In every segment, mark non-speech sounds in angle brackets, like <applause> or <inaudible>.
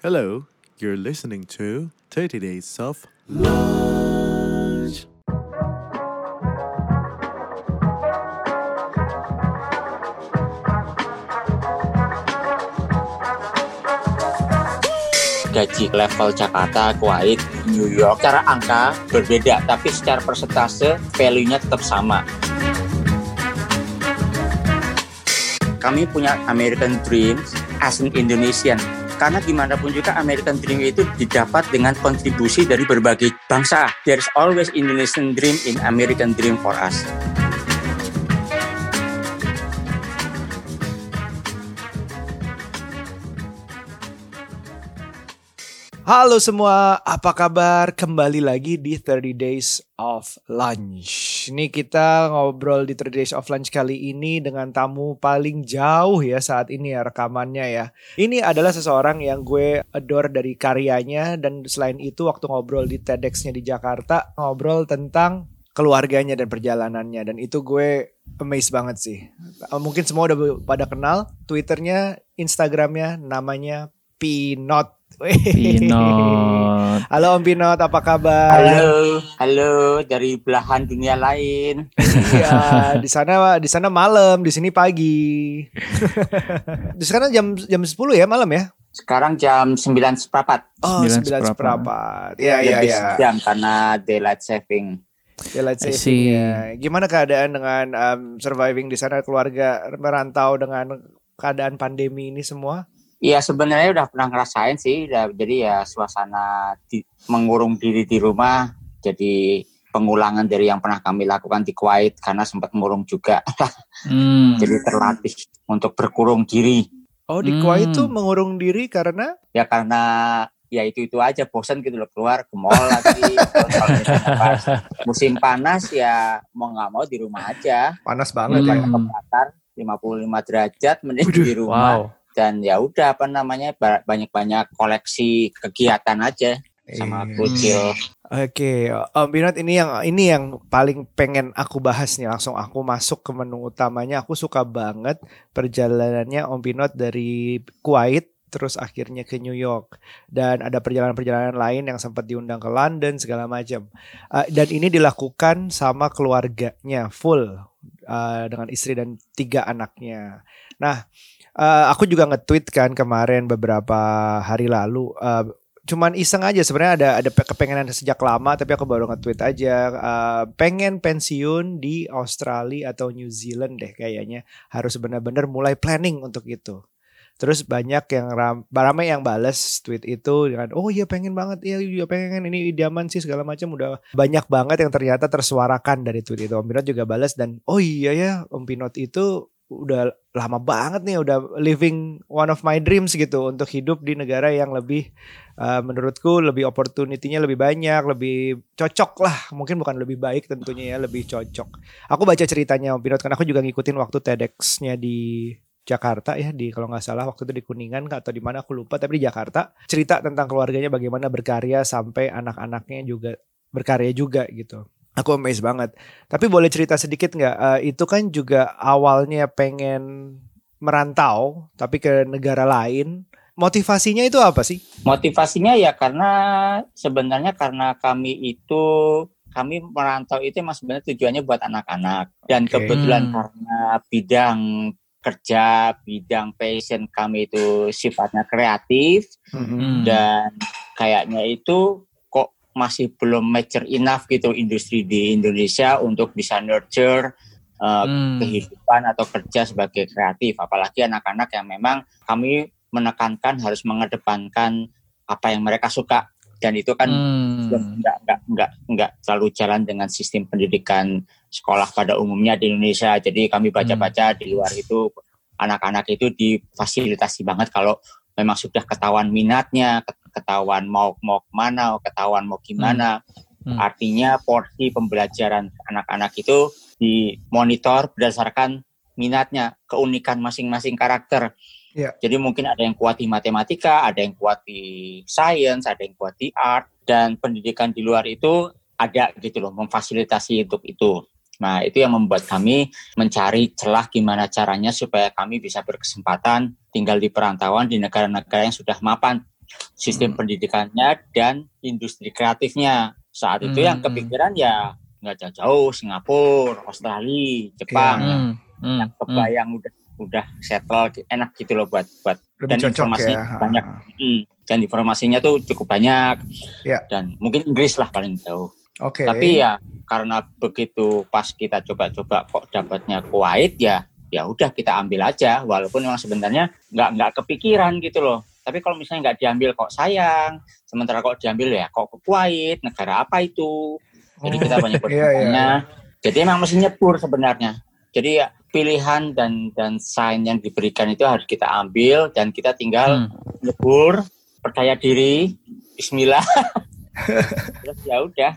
Hello, you're listening to 30 Days of Lunch. gaji level Jakarta, Kuwait, New York. Secara angka berbeda, tapi secara persentase value-nya tetap sama. Kami punya American Dream as an Indonesian. Karena gimana pun juga American Dream itu didapat dengan kontribusi dari berbagai bangsa. There's always Indonesian Dream in American Dream for us. Halo semua, apa kabar? Kembali lagi di 30 Days of Lunch. Ini kita ngobrol di 30 Days of Lunch kali ini dengan tamu paling jauh ya saat ini ya rekamannya ya. Ini adalah seseorang yang gue adore dari karyanya dan selain itu waktu ngobrol di TEDx-nya di Jakarta, ngobrol tentang keluarganya dan perjalanannya dan itu gue amazed banget sih. Mungkin semua udah pada kenal Twitternya, Instagramnya, namanya Pinot. Pinot. Halo Om Pinot, apa kabar? Halo, halo dari belahan dunia lain. Iya, di sana di sana malam, di sini pagi. <laughs> di sana jam jam 10 ya malam ya? Sekarang jam 9 seperempat. Oh, 9 Sembilan seperempat. seperempat. Iya, iya, iya. sejam karena daylight saving. Daylight saving ya. Gimana keadaan dengan um, surviving di sana keluarga merantau dengan keadaan pandemi ini semua? Iya sebenarnya udah pernah ngerasain sih, udah, jadi ya suasana di, mengurung diri di rumah, jadi pengulangan dari yang pernah kami lakukan di Kuwait karena sempat mengurung juga, <laughs> Hmm. jadi terlatih untuk berkurung diri. Oh, di Hmm. Kuwait tuh mengurung diri karena Ya karena ya itu itu aja bosan gitu loh keluar ke mall lagi. Pas musim panas ya mau nggak mau di rumah aja. panas banget ya. Hmm. Daripada kebakar 55 derajat mending di rumah. Wow. Dan ya udah apa namanya ba- banyak-banyak koleksi kegiatan aja sama Iya. kucil. Oke, Om Binot ini yang ini yang paling pengen aku bahas nih langsung aku masuk ke menu utamanya. Aku suka banget perjalanannya Om Binot dari Kuwait terus akhirnya ke New York dan ada perjalanan-perjalanan lain yang sempat diundang ke London segala macam. Uh, dan ini dilakukan sama keluarganya full uh, dengan istri dan tiga anaknya. Nah, uh, aku juga nge-tweet kan kemarin beberapa hari lalu. Uh, cuman iseng aja sebenarnya ada ada pe- kepengenan sejak lama tapi aku baru nge-tweet aja. Uh, pengen pensiun di Australia atau New Zealand deh kayaknya. Harus benar-benar mulai planning untuk itu. Terus banyak yang ram, ramai yang bales tweet itu dengan oh iya pengen banget iya iya pengen ini idaman sih segala macam. Udah banyak banget yang ternyata tersuarakan dari tweet itu. Om Pinot juga balas dan oh iya ya Om Pinot itu udah lama banget nih udah living one of my dreams gitu untuk hidup di negara yang lebih uh, menurutku lebih opportunity-nya lebih banyak, lebih cocok lah. Mungkin bukan lebih baik tentunya ya, lebih cocok. Aku baca ceritanya Om Pinot kan aku juga ngikutin waktu TEDx-nya di Jakarta ya di kalau nggak salah waktu itu di Kuningan atau di mana aku lupa tapi di Jakarta cerita tentang keluarganya bagaimana berkarya sampai anak-anaknya juga berkarya juga gitu. Aku amazed banget. Tapi boleh cerita sedikit nggak? Eh, itu kan juga awalnya pengen merantau tapi ke negara lain. Motivasinya itu apa sih? Motivasinya ya karena sebenarnya karena kami itu kami merantau itu emang sebenarnya tujuannya buat anak-anak dan Oke. kebetulan Hmm. karena bidang kerja, bidang passion kami itu sifatnya kreatif Hmm. dan kayaknya itu masih belum mature enough gitu industri di Indonesia untuk bisa nurture uh, Hmm. kehidupan atau kerja sebagai kreatif apalagi anak-anak yang memang kami menekankan harus mengedepankan apa yang mereka suka dan itu kan Hmm. nggak nggak nggak nggak selalu jalan dengan sistem pendidikan sekolah pada umumnya di Indonesia jadi kami baca-baca di luar itu anak-anak itu difasilitasi banget kalau memang sudah ketahuan minatnya ketahuan mau mau ke mana ketahuan mau gimana Hmm. artinya porsi pembelajaran anak-anak itu dimonitor berdasarkan minatnya keunikan masing-masing karakter Iya. jadi mungkin ada yang kuat di matematika, ada yang kuat di science, ada yang kuat di art, dan pendidikan di luar itu ada gitu loh, memfasilitasi untuk itu. Nah, itu yang membuat kami mencari celah gimana caranya supaya kami bisa berkesempatan tinggal di perantauan di negara-negara yang sudah mapan sistem Hmm. pendidikannya dan industri kreatifnya. Saat itu yang Hmm. kepikiran ya nggak jauh-jauh Singapura, Australia, Jepang, Iya. Hmm, hmm, yang kebayang udah udah settle enak gitu loh buat buat Lebih Dan informasi ya. banyak. Hmm, dan informasinya tuh cukup banyak Ya. dan mungkin Inggris lah paling jauh. Oke. Tapi ya karena begitu pas kita coba-coba kok dapatnya Kuwait ya ya udah kita ambil aja walaupun memang sebenarnya nggak nggak kepikiran gitu loh. Tapi kalau misalnya nggak diambil kok sayang, sementara kok diambil ya kok ke Kuwait, negara apa itu? Jadi kita Oh, banyak <laughs> iya, bertanya. Jadi emang mesti nyebur sebenarnya. Jadi ya pilihan dan dan sign yang diberikan itu harus kita ambil dan kita tinggal hmm. nyebur, percaya diri, Bismillah. <laughs> Terus ya udah,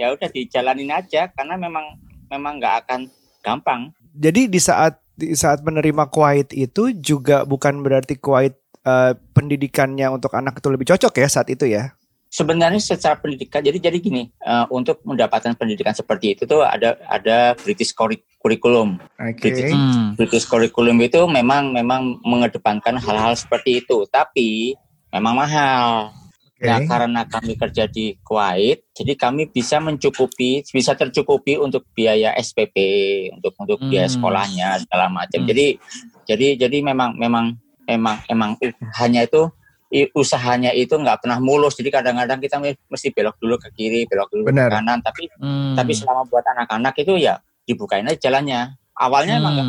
ya udah dijalanin aja karena memang memang nggak akan gampang. Jadi di saat di saat menerima Kuwait itu juga bukan berarti Kuwait eh, pendidikannya untuk anak itu lebih cocok ya saat itu ya. Sebenarnya secara pendidikan, jadi jadi gini, eh, untuk mendapatkan pendidikan seperti itu tuh ada ada British Curri- Curriculum. Oke. British, Hmm. British Curriculum itu memang memang mengedepankan hal-hal seperti itu, tapi memang mahal. Oke. Nah, karena kami kerja di Kuwait, jadi kami bisa mencukupi, bisa tercukupi untuk biaya SPP, untuk untuk biaya Hmm. sekolahnya segala macam. Hmm. Jadi jadi jadi memang memang memang emang hanya itu usahanya itu nggak pernah mulus. Jadi kadang-kadang kita mesti belok dulu ke kiri, belok dulu Benar. ke kanan. Tapi Hmm. tapi selama buat anak-anak itu ya dibukain aja jalannya. Awalnya emang nggak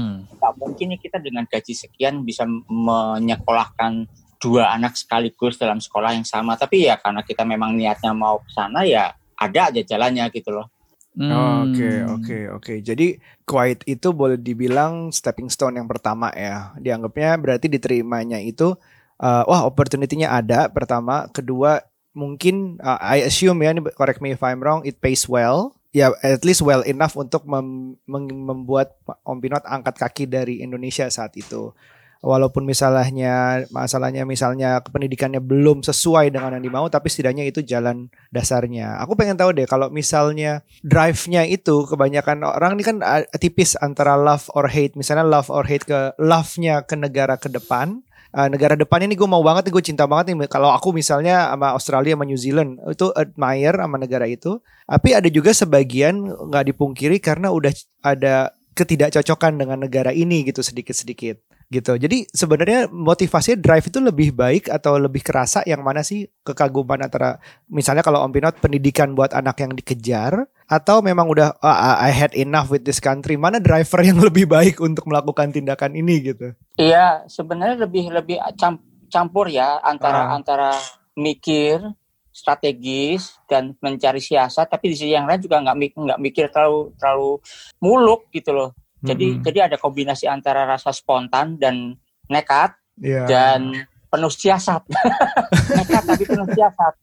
Hmm. mungkin nih kita dengan gaji sekian bisa menyekolahkan dua anak sekaligus dalam sekolah yang sama. Tapi ya karena kita memang niatnya mau ke sana ya ada aja jalannya gitu loh. Hmm. Oke, oke, oke. Jadi Kuwait itu boleh dibilang stepping stone yang pertama ya. Dianggapnya berarti diterimanya itu uh, wah opportunity-nya ada pertama, kedua mungkin uh, I assume ya, ini correct me if I'm wrong, it pays well. Ya, at least well enough untuk mem- membuat Om Pinot angkat kaki dari Indonesia saat itu. Walaupun misalnya masalahnya misalnya pendidikannya belum sesuai dengan yang dimau, tapi setidaknya itu jalan dasarnya. Aku pengen tahu deh kalau misalnya drive-nya itu kebanyakan orang ini kan tipis antara love or hate. Misalnya love or hate ke love-nya ke negara ke depan. Uh, negara depan ini gue mau banget nih, gue cinta banget nih. Kalau aku misalnya sama Australia sama New Zealand itu admire sama negara itu. Tapi ada juga sebagian nggak dipungkiri karena udah ada ketidakcocokan dengan negara ini gitu sedikit-sedikit gitu. Jadi sebenarnya motivasinya drive itu lebih baik atau lebih kerasa yang mana sih kekaguman antara misalnya kalau Om Pinot pendidikan buat anak yang dikejar atau memang udah "Ah, I had enough with this country mana driver yang <laughs> lebih baik untuk melakukan tindakan ini gitu. Iya, sebenarnya lebih lebih cam- campur ya antara Ah. antara mikir strategis dan mencari siasat, tapi di sisi yang lain juga nggak nggak mikir terlalu terlalu muluk gitu loh. Jadi Mm-mm. jadi ada kombinasi antara rasa spontan dan nekat Iya. dan penuh siasat. <laughs> nekat tapi penuh siasat.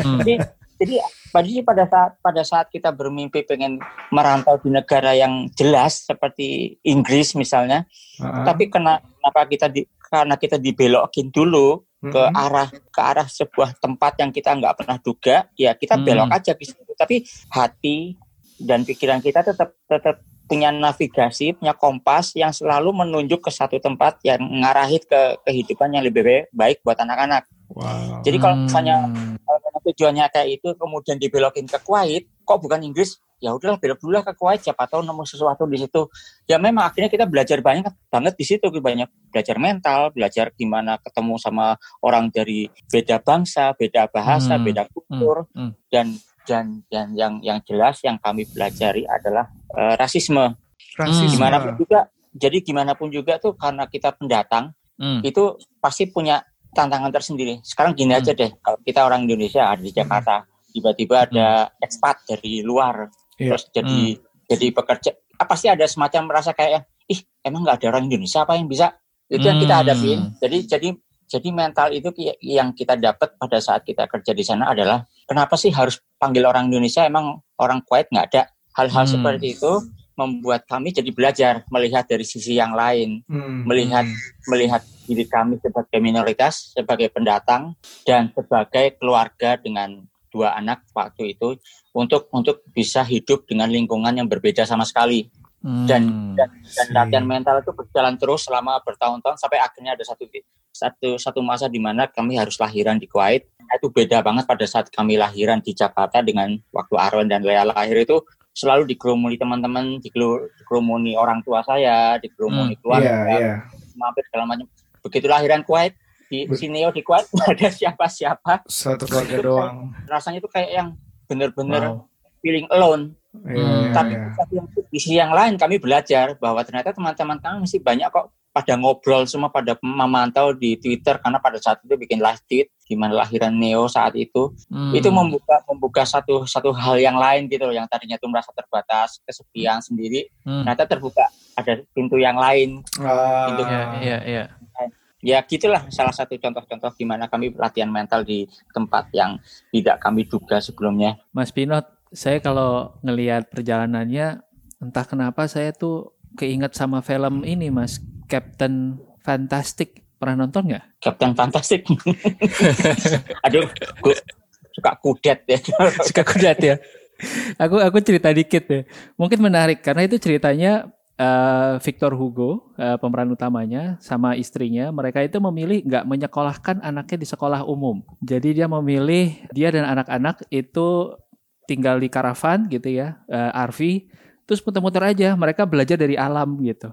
Hmm. Jadi jadi pada pada saat pada saat kita bermimpi pengen merantau di negara yang jelas seperti Inggris misalnya, Ah. tapi kena, kenapa kita di, karena kita dibelokin dulu ke Mm-mm. arah ke arah sebuah tempat yang kita nggak pernah duga, ya kita Hmm. belok aja ke situ. Tapi hati dan pikiran kita tetap tetap punya navigasi, punya kompas yang selalu menunjuk ke satu tempat yang ngarahin ke kehidupan yang lebih baik, buat anak-anak. Wow. Jadi kalau misalnya Hmm. kalau memang tujuannya kayak itu kemudian dibelokin ke Kuwait, kok bukan Inggris? Ya udahlah belok dulu lah ke Kuwait, siapa tahu nemu sesuatu di situ. Ya memang akhirnya kita belajar banyak banget di situ, banyak belajar mental, belajar gimana ketemu sama orang dari beda bangsa, beda bahasa, Hmm. beda kultur Hmm. dan dan dan yang yang jelas yang kami pelajari adalah eh, rasisme. Rasisme. Gimana pun juga, jadi gimana pun juga tuh karena kita pendatang Hmm. itu pasti punya tantangan tersendiri. Sekarang gini aja deh, kalau kita orang Indonesia ada di Jakarta, tiba-tiba ada expat dari luar, Iya. terus jadi jadi pekerja, ah, pasti ada semacam merasa kayak, ih emang nggak ada orang Indonesia apa yang bisa? Itu yang kita Hmm. hadapin. Jadi jadi jadi mental itu yang kita dapat pada saat kita kerja di sana adalah kenapa sih harus panggil orang Indonesia? Emang orang Kuwait nggak ada hal-hal Hmm. seperti itu membuat kami jadi belajar melihat dari sisi yang lain Hmm. melihat melihat diri kami sebagai minoritas, sebagai pendatang dan sebagai keluarga dengan dua anak waktu itu untuk untuk bisa hidup dengan lingkungan yang berbeda sama sekali Hmm. dan dan, latihan mental itu berjalan terus selama bertahun-tahun sampai akhirnya ada satu satu satu masa di mana kami harus lahiran di Kuwait. Itu beda banget pada saat kami lahiran di Jakarta dengan waktu Arwen dan Lea lahir itu selalu dikerumuni teman-teman, dikerumuni orang tua saya, dikerumuni keluarga, Iya, iya. mampir segala macam. Begitu lahiran Kuwait di Bet- Sineo di Kuwait <laughs> ada siapa-siapa. Satu keluarga doang. Rasanya itu kayak yang bener-bener Wow. feeling alone. Iya, Hmm. iya, Tapi iya. yang- di sisi yang lain kami belajar bahwa ternyata teman-teman kami masih banyak kok pada ngobrol semua pada memantau di Twitter karena pada saat itu bikin live tweet gimana lahiran Neo saat itu. Hmm. itu membuka membuka satu satu hal yang lain gitu loh yang tadinya tuh merasa terbatas kesepian sendiri Hmm. ternyata terbuka. Ada pintu yang lain. Ah, Itu- Iya, iya, iya. ya gitulah salah satu contoh-contoh gimana kami latihan mental di tempat yang tidak kami duga sebelumnya. Mas Pinot, saya kalau ngelihat perjalanannya, entah kenapa saya tuh keinget sama film ini, Mas, Captain Fantastic. Pernah nonton nggak? Captain Fantastic <laughs> aduh gue suka kudet ya <laughs> Suka kudat ya. Aku aku cerita dikit ya. Mungkin menarik karena itu ceritanya eh, Victor Hugo eh, pemeran utamanya sama istrinya mereka itu memilih nggak menyekolahkan anaknya di sekolah umum. Jadi dia memilih dia dan anak-anak itu tinggal di karavan gitu ya, eh, RV, terus muter-muter aja. Mereka belajar dari alam gitu.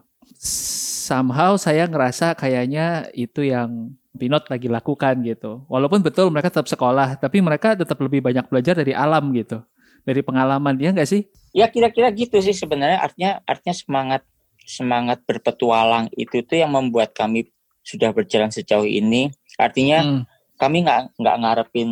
Somehow saya ngerasa kayaknya itu yang Pinot lagi lakukan gitu. Walaupun betul mereka tetap sekolah, tapi mereka tetap lebih banyak belajar dari alam gitu, dari pengalaman dia nggak sih? ya kira-kira gitu sih sebenarnya artinya artinya semangat semangat berpetualang itu tuh yang membuat kami sudah berjalan sejauh ini artinya Hmm, kami nggak nggak ngarepin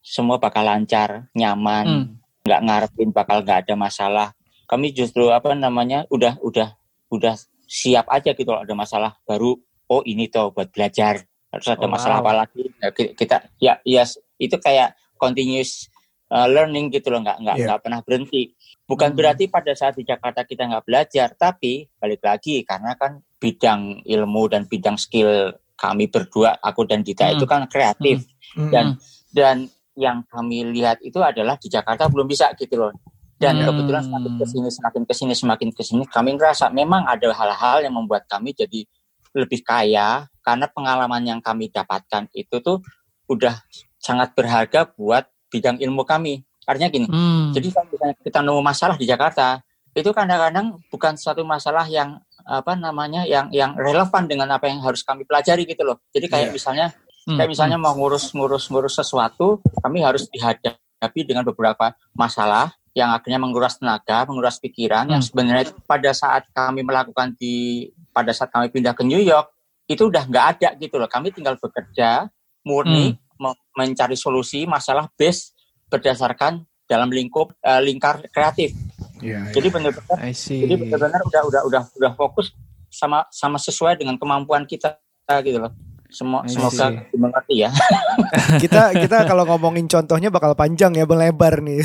semua bakal lancar nyaman Hmm. nggak ngarepin bakal nggak ada masalah kami justru apa namanya udah udah udah siap aja gitu loh ada masalah baru oh ini tuh buat belajar harus ada Oh, masalah wow. apa lagi Ya, ki- kita ya ya itu kayak continuous uh, learning gitu loh nggak nggak Iya. nggak pernah berhenti bukan Hmm. berarti pada saat di Jakarta kita nggak belajar tapi balik lagi karena kan bidang ilmu dan bidang skill kami berdua aku dan Dita Hmm. itu kan kreatif Hmm. dan dan yang kami lihat itu adalah di Jakarta belum bisa gitu loh dan Hmm. kebetulan semakin ke sini semakin ke sini semakin ke sini kami ngerasa memang ada hal-hal yang membuat kami jadi lebih kaya karena pengalaman yang kami dapatkan itu tuh udah sangat berharga buat bidang ilmu kami artinya gini Hmm. jadi kalau misalnya kita nemu masalah di Jakarta, itu kadang-kadang bukan suatu masalah yang apa namanya yang yang relevan dengan apa yang harus kami pelajari gitu loh. Jadi kayak Iya. misalnya Hmm, kayak misalnya mau ngurus-ngurus ngurus sesuatu, kami harus dihadapi dengan beberapa masalah yang akhirnya menguras tenaga, menguras pikiran yang Hmm. sebenarnya itu pada saat kami melakukan di pada saat kami pindah ke New York itu udah nggak ada gitu loh. Kami tinggal bekerja murni Hmm. me- mencari solusi masalah base berdasarkan dalam lingkup eh, lingkar kreatif. Iya, iya. Jadi benar-benar I see. jadi benar-benar udah udah udah udah fokus sama sama sesuai dengan kemampuan kita gitu loh. Semo- semoga dimengerti ya. <laughs> kita kita kalau ngomongin contohnya bakal panjang ya melebar nih.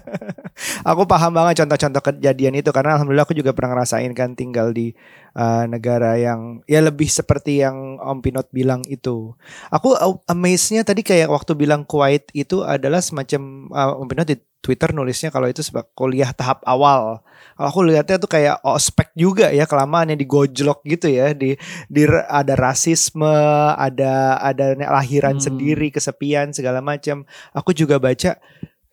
<laughs> aku paham banget contoh-contoh kejadian itu karena alhamdulillah aku juga pernah ngerasain kan tinggal di uh, negara yang ya lebih seperti yang Om Pinot bilang itu. Aku amaze-nya tadi kayak waktu bilang Kuwait itu adalah semacam uh, Om Pinot di Twitter nulisnya kalau itu sebab kuliah tahap awal. Kalau aku lihatnya tuh kayak ospek juga ya kelamaan yang digojlok gitu ya di di ada rasisme, ada ada lahiran Hmm. sendiri, kesepian segala macam. Aku juga baca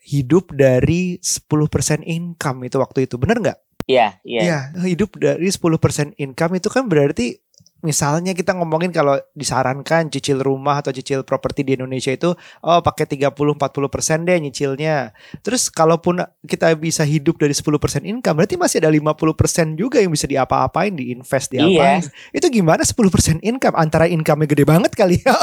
hidup dari 10% income itu waktu itu. Bener nggak? Iya, iya. Iya, hidup dari 10% income itu kan berarti misalnya kita ngomongin kalau disarankan cicil rumah atau cicil properti di Indonesia itu oh pakai 30 40% deh nyicilnya. Terus kalaupun kita bisa hidup dari 10% income berarti masih ada 50% juga yang bisa diapa-apain, diinvest diapain. Itu gimana 10% income? Antara income-nya gede banget kali ya. <laughs>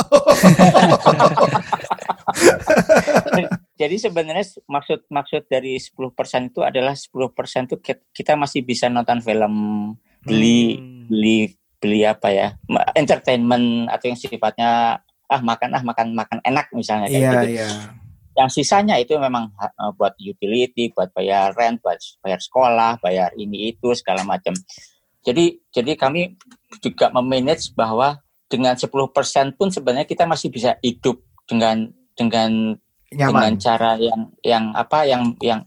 Jadi sebenarnya maksud maksud dari 10% itu adalah 10% itu ki- kita masih bisa nonton film beli Hmm. beli beli apa ya? entertainment atau yang sifatnya ah makan ah makan makan enak misalnya kayak Iya, gitu. iya. Yang sisanya itu memang uh, buat utility, buat bayar rent, buat bayar sekolah, bayar ini itu segala macam. Jadi jadi kami juga memanage bahwa dengan 10% pun sebenarnya kita masih bisa hidup dengan dengan dengan Nyaman. cara yang yang apa yang yang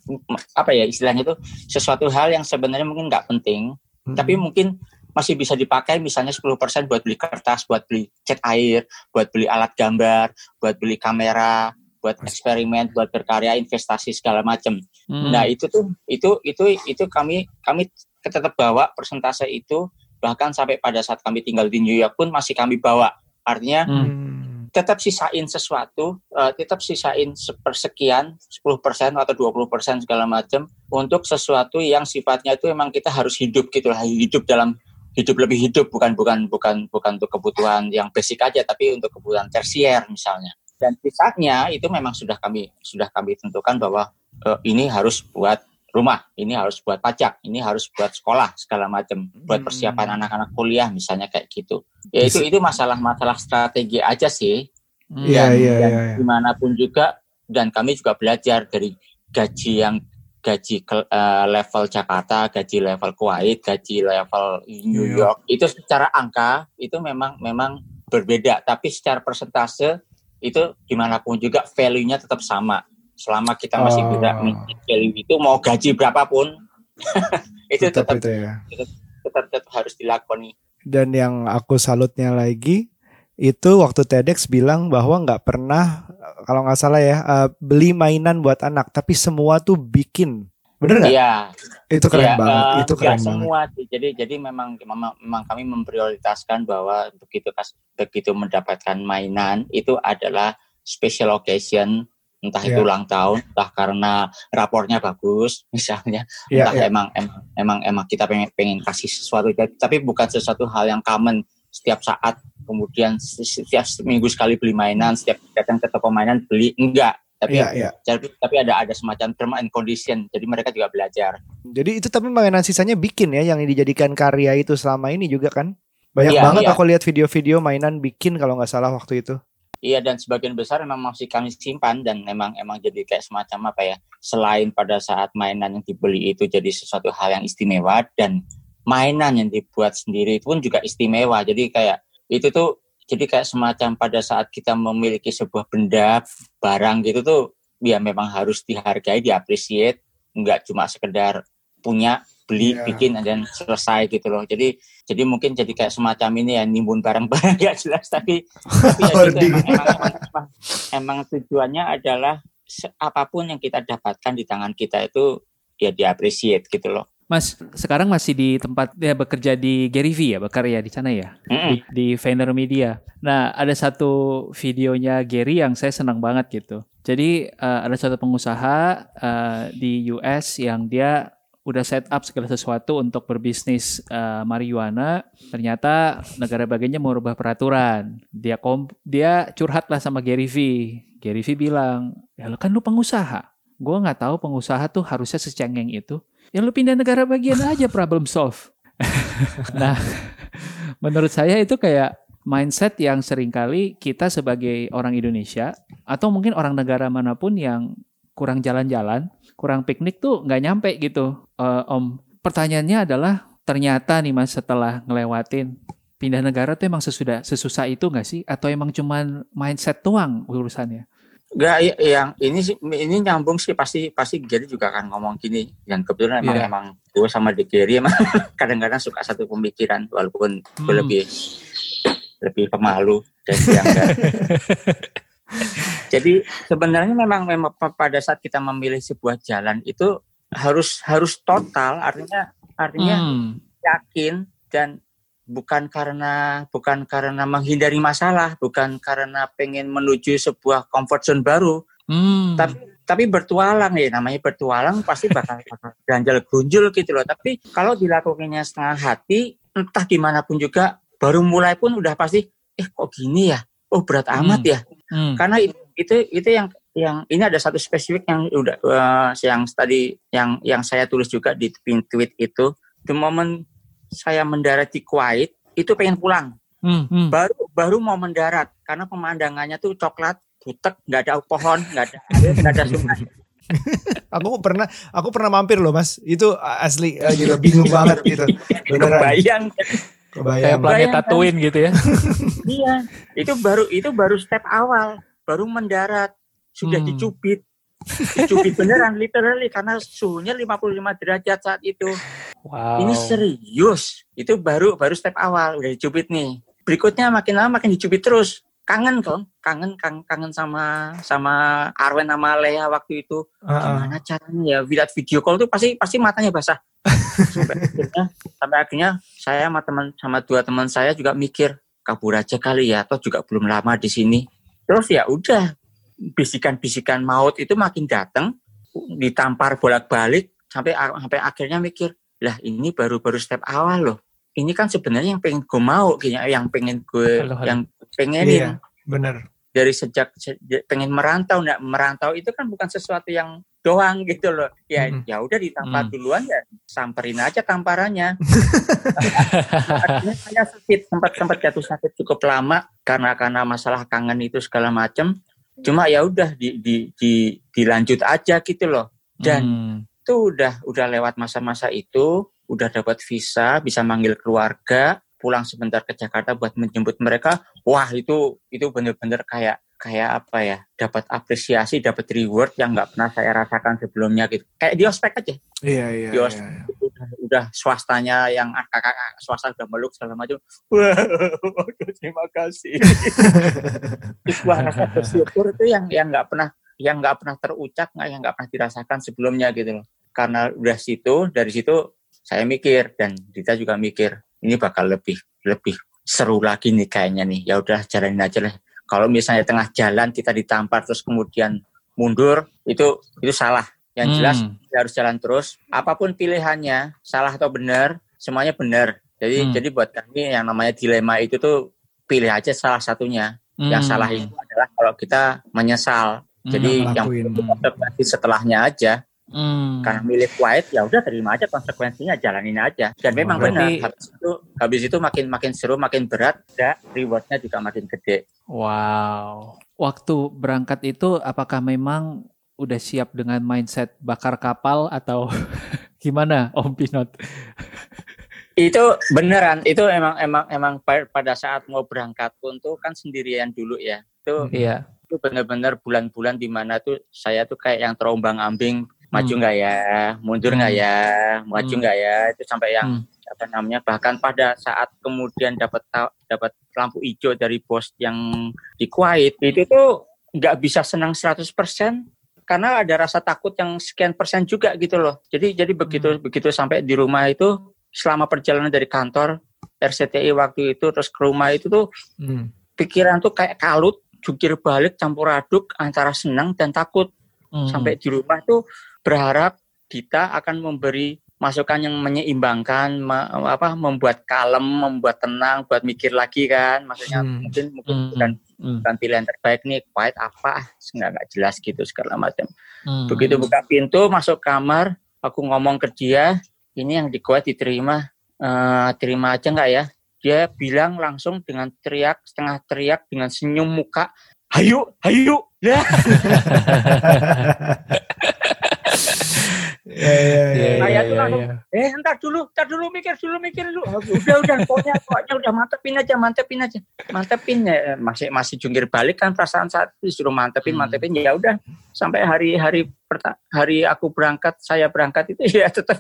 apa ya istilahnya itu sesuatu hal yang sebenarnya mungkin nggak penting Hmm. tapi mungkin masih bisa dipakai misalnya 10% buat beli kertas, buat beli cat air, buat beli alat gambar, buat beli kamera, buat eksperimen, buat berkarya, investasi segala macam. Hmm. Nah, itu tuh itu itu itu kami kami tetap bawa persentase itu bahkan sampai pada saat kami tinggal di New York pun masih kami bawa. Artinya Hmm. Tetap sisain sesuatu, eh, tetap sisain sepersekian, 10% atau 20% segala macam untuk sesuatu yang sifatnya itu memang kita harus hidup gitu lah, hidup dalam hidup lebih hidup bukan bukan bukan bukan untuk kebutuhan yang basic aja tapi untuk kebutuhan tersier misalnya. Dan sisanya itu memang sudah kami sudah kami tentukan bahwa eh, ini harus buat rumah, ini harus buat pajak, ini harus buat sekolah segala macam, buat persiapan Hmm. anak-anak kuliah misalnya kayak gitu. Ya itu itu masalah-masalah strategi aja sih. Hmm. Iya, Dan- iya, iya, iya. di mana pun juga dan kami juga belajar dari gaji yang gaji ke- eh, level Jakarta, gaji level Kuwait, gaji level New New York itu secara angka itu memang memang berbeda, tapi secara persentase itu di mana pun juga value-nya tetap sama. Selama kita masih Oh. maintain value itu mau gaji berapapun <laughs> itu Tetap tetap, itu ya. tetap tetap harus dilakoni. Dan yang aku salutnya lagi itu waktu TEDx bilang bahwa nggak pernah kalau nggak salah ya eh, beli mainan buat anak, tapi semua tuh bikin. Bener nggak? Iya, Itu keren Ya, banget. eh, itu nggak keren banget. semua sih. Jadi jadi memang, memang kami memprioritaskan bahwa begitu begitu mendapatkan mainan itu adalah special occasion entah itu Ya. ulang tahun, entah karena rapornya bagus <laughs> misalnya, Iya, entah iya. emang emang emang kita pengen pengen kasih sesuatu tapi bukan sesuatu hal yang common setiap saat kemudian setiap seminggu sekali beli mainan, setiap datang ke toko mainan beli enggak. Tapi iya. tapi, tapi ada ada semacam term and condition. Jadi mereka juga belajar. Jadi itu tapi mainan sisanya bikin ya yang dijadikan karya itu selama ini juga kan? Banyak Iya, banget iya. aku lihat video-video mainan bikin kalau nggak salah waktu itu. Iya dan sebagian besar memang masih kami simpan dan memang emang jadi kayak semacam apa ya selain pada saat mainan yang dibeli itu jadi sesuatu hal yang istimewa dan mainan yang dibuat sendiri pun juga istimewa. Jadi kayak itu tuh jadi kayak semacam pada saat kita memiliki sebuah benda barang gitu tuh ya memang harus dihargai diapresiasi nggak cuma sekedar punya beli Iya. bikin dan selesai gitu loh jadi jadi mungkin jadi kayak semacam ini ya nimbun barang-barang <laughs> nggak jelas tapi tapi ya gitu, emang, emang, emang, emang, emang tujuannya adalah apa pun yang kita dapatkan di tangan kita itu ya diapresiasi gitu loh. Mas, sekarang masih di tempat ya bekerja di Gary V ya, berkarya di sana ya, Mm-mm. di, di Vayner Media. Nah, ada satu videonya Gary yang saya senang banget gitu. Jadi eh, ada satu pengusaha eh, di US yang dia udah set up segala sesuatu untuk berbisnis eh, marijuana. Ternyata negara bagiannya mau rubah peraturan. Dia kom dia curhat lah sama Gary V. Gary V bilang, ya lo kan lu pengusaha. Gua nggak tahu pengusaha tuh harusnya secengeng itu. Ya lu pindah negara bagian aja <laughs> problem solve. nah, menurut saya itu kayak mindset yang sering kali kita sebagai orang Indonesia atau mungkin orang negara mana pun yang kurang jalan-jalan, kurang piknik tuh nggak nyampe gitu. Eh, om, pertanyaannya adalah ternyata nih mas setelah ngelewatin pindah negara tuh emang sesudah sesusah itu nggak sih? Atau emang cuman mindset doang urusannya? I- yang ini sih ini nyambung sih pasti pasti Gary juga akan ngomong gini dan kebetulan emang Iya. emang gue sama di Gary emang <laughs> kadang-kadang suka satu pemikiran walaupun gue Hmm. lebih lebih pemalu dan dia enggak. <laughs> Jadi sebenarnya memang memang pa- pada saat kita memilih sebuah jalan itu harus harus total artinya artinya Hmm. yakin dan bukan karena bukan karena menghindari masalah, bukan karena pengen menuju sebuah comfort zone baru, Hmm. tapi tapi bertualang ya namanya bertualang pasti bakal <laughs> ganjal gunjul gitu loh. Tapi kalau dilakukannya setengah hati, entah di mana pun juga, baru mulai pun udah pasti, eh kok gini ya? Oh berat Hmm. amat ya. Hmm. Karena itu itu, itu yang yang ini ada satu spesifik yang udah eh, yang tadi yang yang saya tulis juga di tweet itu, the moment saya mendarat di Kuwait itu pengen pulang Hmm. Hmm. baru baru mau mendarat karena pemandangannya tuh coklat butek nggak ada pohon nggak ada nggak ada sungai <laughs> Aku pernah aku pernah mampir loh Mas. Itu asli eh, gitu bingung banget gitu. Beneran. kebayang Kayak planet. Tatooine gitu ya. iya itu baru itu baru step awal baru mendarat sudah Hmm. dicubit dicubit beneran literally karena suhunya 55 derajat saat itu Wow. ini serius. Itu baru baru step awal udah dicubit nih. Berikutnya makin lama makin dicubit terus. Kangen kok, kangen kangen, kangen sama sama Arwen sama Lea waktu itu. Heeh. Gimana caranya ya? Lihat video call tuh pasti pasti matanya basah. <laughs> sampai akhirnya sampai akhirnya saya sama teman sama dua teman saya juga mikir kabur aja kali ya, atau juga belum lama di sini. Terus ya udah bisikan-bisikan maut itu makin datang, ditampar bolak-balik sampai sampai akhirnya mikir, lah ini baru-baru step awal loh. Ini kan sebenarnya yang pengen gue mau, kayaknya yang pengen gue Halo, halo. yang pengenin Iya, bener. Dari sejak se- pengen merantau nggak merantau itu kan bukan sesuatu yang doang gitu loh ya Mm. ya udah ditampar Mm. duluan ya samperin aja tamparannya <laughs> Akhirnya saya sakit sempat sempat jatuh sakit cukup lama karena karena masalah kangen itu segala macam cuma ya udah di, di, di, dilanjut aja gitu loh dan Hmm. itu udah udah lewat masa-masa itu udah dapat visa bisa manggil keluarga pulang sebentar ke Jakarta buat menjemput mereka wah itu itu bener-bener kayak kayak apa ya dapat apresiasi dapat reward yang nggak pernah saya rasakan sebelumnya gitu kayak di ospek aja Iya, iya, Yos. iya, iya. udah, udah swastanya yang kakak swasta udah meluk segala macam <laughs> wah waduh, terima kasih <laughs> wah rasa bersyukur itu yang yang nggak pernah yang nggak pernah terucap nggak yang nggak pernah dirasakan sebelumnya gitu loh karena udah situ dari situ saya mikir dan Dita juga mikir ini bakal lebih lebih seru lagi nih kayaknya nih ya udah jalanin aja lah kalau misalnya tengah jalan kita ditampar terus kemudian mundur itu itu salah yang jelas Hmm. kita harus jalan terus. Apa pun pilihannya, salah atau benar, semuanya benar. Jadi Hmm. jadi buat kami yang namanya dilema itu tuh pilih aja salah satunya. Yang Hmm. salah itu adalah kalau kita menyesal. Jadi Hmm, yang ngelakuin. itu konsekuensi setelahnya aja. Hmm. Karena milih quiet ya udah terima aja konsekuensinya, jalanin aja. Dan memang Berarti- benar habis itu habis itu makin makin seru, makin berat, ya rewardnya juga makin gede. Wow. Waktu berangkat itu apakah memang udah siap dengan mindset bakar kapal atau <laughs> gimana Om Pinot? <laughs> Itu beneran, itu emang emang emang pa- pada saat mau berangkat pun tuh kan sendirian dulu ya. Itu Iya. itu benar-benar bulan-bulan di mana tuh saya tuh kayak yang terombang ambing maju Hmm. nggak ya mundur nggak Hmm. ya maju Hmm. nggak ya itu sampai yang Hmm. apa namanya bahkan pada saat kemudian dapat dapat lampu hijau dari bos yang di Kuwait itu tuh nggak bisa senang 100% karena ada rasa takut yang sekian persen juga gitu loh jadi jadi begitu begitu sampai di rumah itu selama perjalanan dari kantor RCTI waktu itu terus ke rumah itu tuh Hmm. pikiran tuh kayak kalut jungkir balik campur aduk antara senang dan takut Hmm. sampai di rumah tuh berharap Dita akan memberi masukan yang menyeimbangkan me- apa membuat kalem membuat tenang buat mikir lagi kan maksudnya Hmm. mungkin mungkin Hmm. bukan Hmm. bukan pilihan terbaik nih quiet apa nggak nggak jelas gitu segala macam Hmm. begitu buka pintu masuk kamar aku ngomong ke dia ini yang di Kuwait diterima Eh, terima aja nggak ya dia bilang langsung dengan teriak setengah teriak dengan senyum muka hayu hayu ya <laughs> Iya, iya, iya, Saya iya, tuh iya, langsung, iya. eh entar dulu entar dulu mikir dulu mikir dulu udah udah pokoknya pokoknya udah mantepin aja mantepin aja mantepin ya masih masih jungkir balik kan perasaan saat itu disuruh mantepin Hmm. mantepin ya udah sampai hari hari hari aku berangkat saya berangkat itu <laughs> ya tetap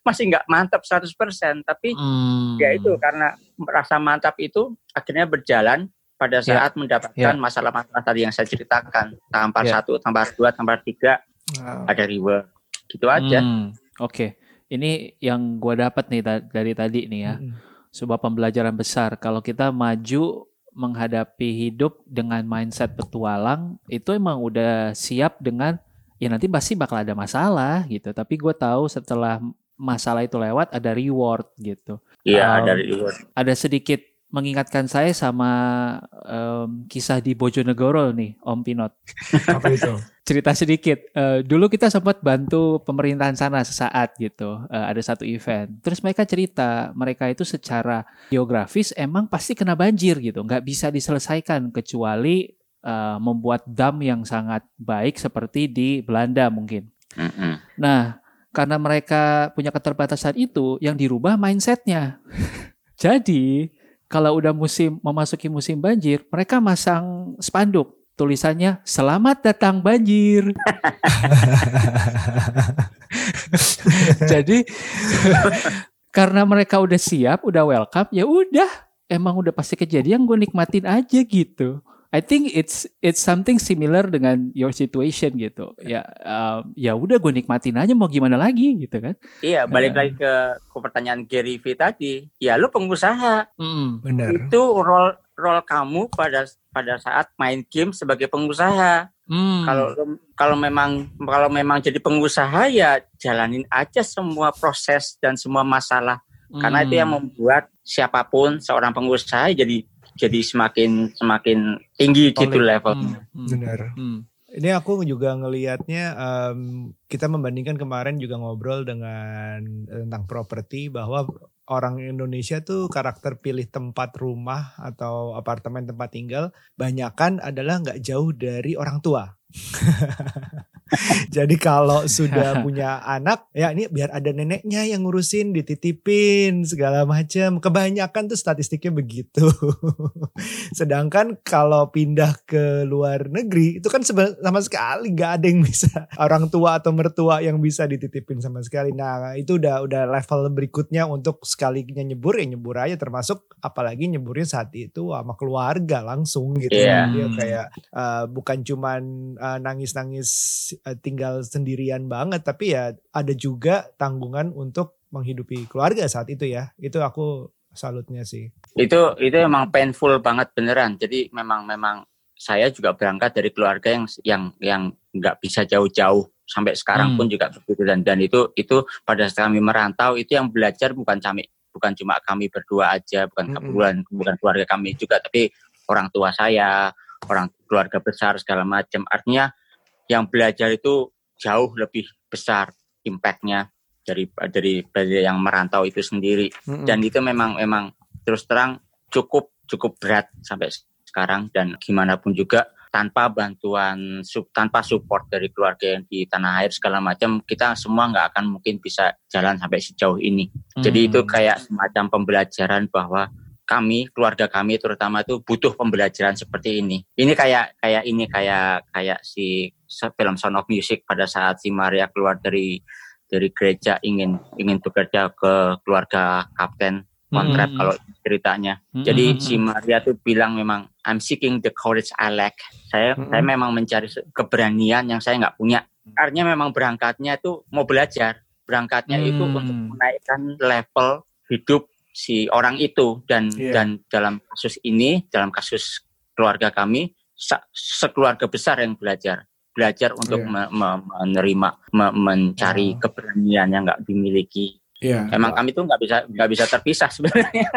masih nggak mantap 100% tapi Hmm. ya itu karena rasa mantap itu akhirnya berjalan pada Ya. saat mendapatkan Ya. masalah-masalah tadi yang saya ceritakan tampar Ya. satu tampar dua tampar tiga Wow. ada reward gitu aja Hmm, Oke, ini yang gua dapat nih ta- dari tadi nih ya, Hmm. sebuah pembelajaran besar. Kalau kita maju menghadapi hidup dengan mindset petualang, itu emang udah siap dengan ya nanti pasti bakal ada masalah gitu. Tapi gue tahu setelah masalah itu lewat ada reward gitu. Iya, Um, dari reward. Ada sedikit mengingatkan saya sama em, kisah di Bojonegoro nih, Om Pinot. <laughs> Apa itu? cerita sedikit. Eh, dulu kita sempat bantu pemerintahan sana sesaat gitu. Eh, ada satu event. Terus mereka cerita, mereka itu secara geografis emang pasti kena banjir gitu. Nggak bisa diselesaikan kecuali eh, membuat dam yang sangat baik seperti di Belanda mungkin. Nah, karena mereka punya keterbatasan itu, yang dirubah mindsetnya. <laughs> Jadi, kalau udah musim memasuki musim banjir, mereka masang spanduk tulisannya "Selamat datang banjir". <laughs> Jadi karena mereka udah siap, udah welcome, ya udah, emang udah pasti kejadian, gue nikmatin aja gitu. I think it's it's something similar dengan your situation gitu. Ya um, ya udah gue nikmatin aja mau gimana lagi gitu kan. Iya, balik Ya. lagi ke, ke pertanyaan Gary V tadi. Ya lu pengusaha, Mm. Benar. itu role role kamu pada pada saat main game sebagai pengusaha. Mm. Kalau kalau memang kalau memang jadi pengusaha ya jalanin aja semua proses dan semua masalah karena itu yang Mm. membuat siapa pun seorang pengusaha jadi jadi semakin semakin tinggi gitu Solid. level. Mm. Mm. Benar. Mm. Ini aku juga ngelihatnya em, kita membandingkan kemarin juga ngobrol dengan eh, tentang properti bahwa orang Indonesia tuh karakter pilih tempat rumah atau apartemen tempat tinggal banyakan adalah nggak jauh dari orang tua. <laughs> <laughs> Jadi kalau sudah <laughs> punya anak, ya ini biar ada neneknya yang ngurusin, dititipin segala macam. Kebanyakan tuh statistiknya begitu. <laughs> Sedangkan kalau pindah ke luar negeri itu kan sama sekali nggak ada yang bisa orang tua atau mertua yang bisa dititipin sama sekali. Nah itu udah udah level berikutnya untuk sekalinya nyebur ya nyebur aja termasuk apalagi nyeburnya saat itu sama keluarga langsung gitu. Iya. Dia kayak eh, bukan cuman eh, nangis-nangis tinggal sendirian banget tapi ya ada juga tanggungan untuk menghidupi keluarga saat itu ya. Itu aku salutnya sih. Itu itu emang painful banget beneran. Jadi memang memang saya juga berangkat dari keluarga yang yang yang nggak bisa jauh-jauh sampai sekarang Hmm. pun juga begitu dan dan itu itu pada saat kami merantau itu yang belajar bukan kami bukan cuma kami berdua aja bukan bukan bukan keluarga kami juga tapi orang tua saya orang keluarga besar segala macam artinya yang belajar itu jauh lebih besar impactnya dari dari dari yang merantau itu sendiri Mm-mm. dan itu memang memang terus terang cukup cukup berat sampai sekarang dan gimana pun juga tanpa bantuan sub tanpa support dari keluarga yang di tanah air segala macam kita semua nggak akan mungkin bisa jalan sampai sejauh ini jadi Hmm. itu kayak semacam pembelajaran bahwa kami keluarga kami terutama itu butuh pembelajaran seperti ini ini kayak kayak ini kayak kayak si film Sound of Music pada saat si Maria keluar dari dari gereja ingin ingin bekerja ke keluarga kapten kontrak Hmm. kalau ceritanya. Hmm. Jadi Hmm. si Maria tuh bilang memang I'm seeking the courage I lack. Saya Hmm. saya memang mencari keberanian yang saya nggak punya. Artinya memang berangkatnya itu mau belajar. Berangkatnya itu Hmm. untuk menaikkan level hidup si orang itu dan Iya. dan dalam kasus ini dalam kasus keluarga kami sekeluarga besar yang belajar belajar untuk Iya. me- me- menerima me- mencari Oh. keberanian yang nggak dimiliki Iya. emang kami tuh nggak bisa nggak bisa terpisah sebenarnya <laughs>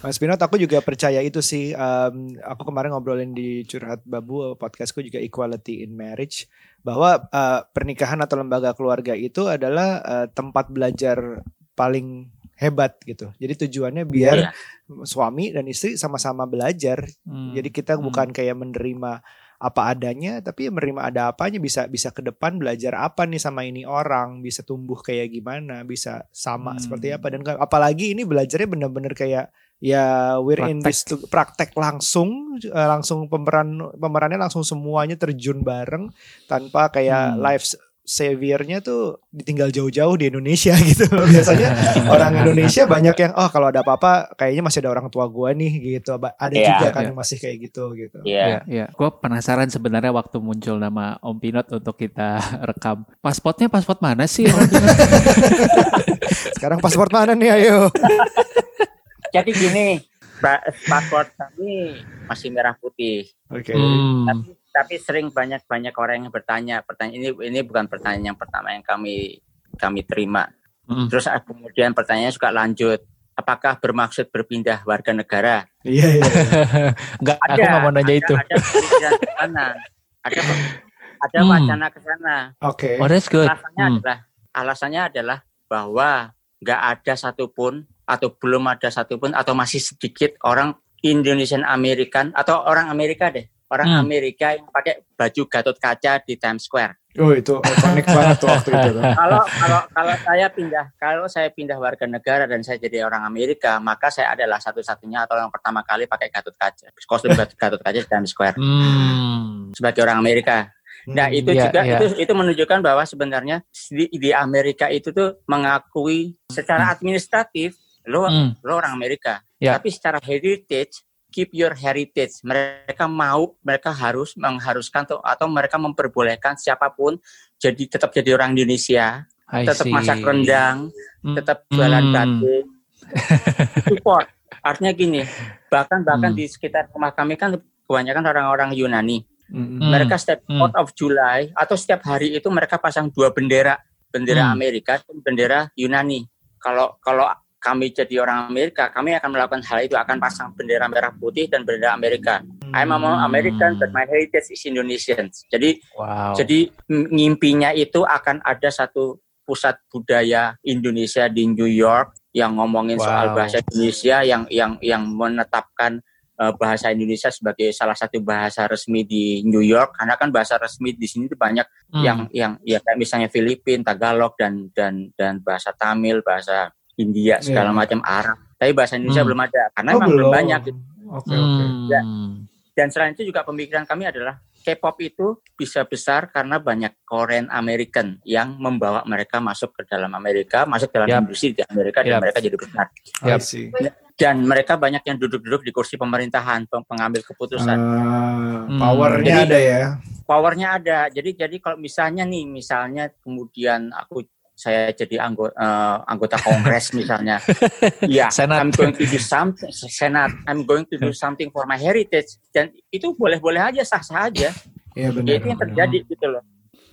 Mas Pinot, aku juga percaya itu sih. Em, aku kemarin ngobrolin di Curhat Babu podcastku juga Equality in Marriage bahwa eh, pernikahan atau lembaga keluarga itu adalah eh, tempat belajar paling hebat gitu. Jadi tujuannya biar Iya. suami dan istri sama-sama belajar. Hmm. Jadi kita Hmm. bukan kayak menerima apa adanya, tapi ya menerima ada apanya bisa bisa ke depan belajar apa nih sama ini orang, bisa tumbuh kayak gimana, bisa sama Hmm. seperti apa dan apalagi ini belajarnya bener-bener kayak ya we're in this to- praktek langsung eh, langsung pemeran pemerannya langsung semuanya terjun bareng tanpa kayak Hmm. life saviornya tuh ditinggal jauh-jauh di Indonesia <laughs> gitu. <laughs> Biasanya orang Indonesia banyak yang oh kalau ada apa-apa kayaknya masih ada orang tua gua nih gitu. Ada Iya. juga kan Iya. yang masih kayak gitu gitu. Iya. Iya, iya. Gue penasaran sebenarnya waktu muncul nama Om Pinot untuk kita <laughs> rekam. Pasportnya pasport mana sih? Sekarang paspor mana nih ayo? Jadi gini, pa- paspor kami masih merah putih. Oke. Hmm. Tapi, tapi sering banyak banyak orang yang bertanya, pertanyaan ini ini bukan pertanyaan yang pertama yang kami kami terima. Hmm. Terus ah, kemudian pertanyaannya suka lanjut, apakah bermaksud berpindah warga negara? Iya iya. <laughs> Enggak, aku nggak mau nanya ada, itu. Ada pemikiran ke sana. Ada ada Hmm. wacana ke sana. Oke. Oh, that's good. Alasannya Hmm. adalah alasannya adalah bahwa nggak ada satupun atau belum ada satupun atau masih sedikit orang Indonesian American atau orang Amerika deh orang Hmm. Amerika yang pakai baju Gatot Kaca di Times Square. Oh itu ikonik banget tuh waktu itu. tuh. Kalau kalau kalau saya pindah kalau saya pindah warga negara dan saya jadi orang Amerika maka saya adalah satu-satunya atau yang pertama kali pakai Gatot Kaca kostum Gatot <laughs> Gatot Kaca di Times Square Hmm. sebagai orang Amerika. Nah Hmm. itu Iya, juga iya. itu itu menunjukkan bahwa sebenarnya di, di Amerika itu tuh mengakui secara administratif lo Hmm. lo orang Amerika, Ya. tapi secara heritage keep your heritage. Mereka mau mereka harus mengharuskan atau, atau mereka memperbolehkan siapa pun jadi tetap jadi orang Indonesia, I tetap see. masak rendang, Hmm. tetap jualan Hmm. batik, <laughs> support. Artinya gini, bahkan bahkan Hmm. di sekitar rumah kami kan kebanyakan orang-orang Yunani. Hmm. Mereka setiap Hmm. 4 of July atau setiap hari itu mereka pasang dua bendera, bendera Hmm. Amerika dan bendera Yunani. Kalau kalau kami jadi orang Amerika, kami akan melakukan hal itu akan pasang bendera merah putih dan bendera Amerika. I'm a Hmm. American but my heritage is Indonesian. Jadi Wow. jadi ngimpinya itu akan ada satu pusat budaya Indonesia di New York yang ngomongin soal Wow. bahasa Indonesia yang yang yang menetapkan uh, bahasa Indonesia sebagai salah satu bahasa resmi di New York karena kan bahasa resmi di sini tuh banyak Hmm. yang yang ya kayak misalnya Filipin, Tagalog dan dan dan bahasa Tamil, bahasa India segala Iya. macam Arab. Tapi bahasa Indonesia Hmm. belum ada karena Oh, memang belum banyak. Oke oke. Hmm. Ya. Dan selain itu juga pemikiran kami adalah K-pop itu bisa besar karena banyak Korean American yang membawa mereka masuk ke dalam Amerika, masuk dalam Yap. industri di Amerika dan Yap. mereka jadi besar. See. Dan mereka banyak yang duduk-duduk di kursi pemerintahan, peng- pengambil keputusan. Hmm. powernya Jadi- ada ya. Powernya ada. Jadi jadi kalau misalnya nih, misalnya kemudian aku saya jadi anggota anggota kongres misalnya, <laughs> ya, Senat. I'm going to do something, senat, I'm going to do something for my heritage, dan itu boleh-boleh aja, sah-sah aja. Iya Ya, benar. itu yang terjadi gitu loh.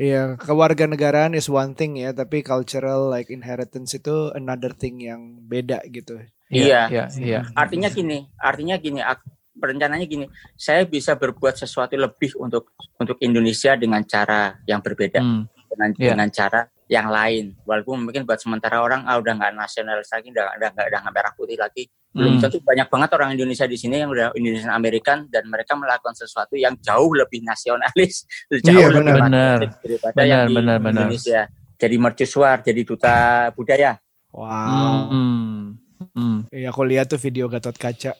Iya, kewarganegaraan is one thing ya, tapi cultural like inheritance itu another thing yang beda gitu. Iya. Iya, iya. Artinya gini, artinya gini, rencananya gini, saya bisa berbuat sesuatu lebih untuk untuk Indonesia dengan cara yang berbeda, Hmm. dengan Iya. dengan cara yang lain. Walaupun mungkin buat sementara orang ah udah nggak nasionalis lagi, udah udah nggak udah nggak merah putih lagi. Belum Hmm. tentu banyak banget orang Indonesia di sini yang udah Indonesian American dan mereka melakukan sesuatu yang jauh lebih nasionalis, <laughs> jauh Iya, lebih benar. daripada yang Benar, di benar, benar. Indonesia. Jadi mercusuar, jadi duta budaya. Wow. Hmm. Hmm. Iya, aku lihat tuh video Gatot Kaca. <laughs>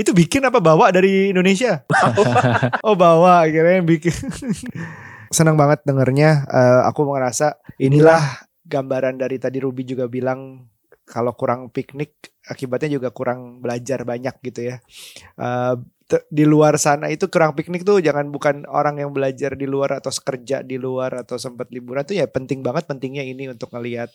itu bikin apa bawa dari Indonesia? oh bawa, kira bikin. Senang banget dengernya. Eh, aku merasa inilah gambaran dari tadi Ruby juga bilang kalau kurang piknik akibatnya juga kurang belajar banyak gitu ya. Eh, te- di luar sana itu kurang piknik tuh jangan bukan orang yang belajar di luar atau kerja di luar atau sempat liburan tuh ya penting banget pentingnya ini untuk ngelihat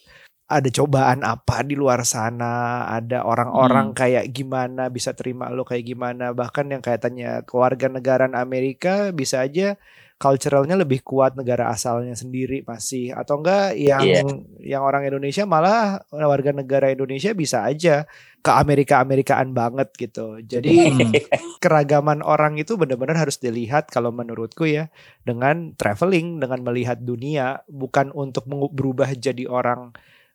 ada cobaan apa di luar sana, ada orang-orang kayak gimana bisa terima lo kayak gimana, bahkan yang kaitannya keluarga negaraan Amerika bisa aja culturalnya lebih kuat negara asalnya sendiri masih atau enggak yang Iya. yang orang Indonesia malah warga negara Indonesia bisa aja ke Amerika Amerikaan banget gitu. Jadi Hmm. keragaman orang itu benar-benar harus dilihat kalau menurutku ya dengan traveling, dengan melihat dunia bukan untuk berubah jadi orang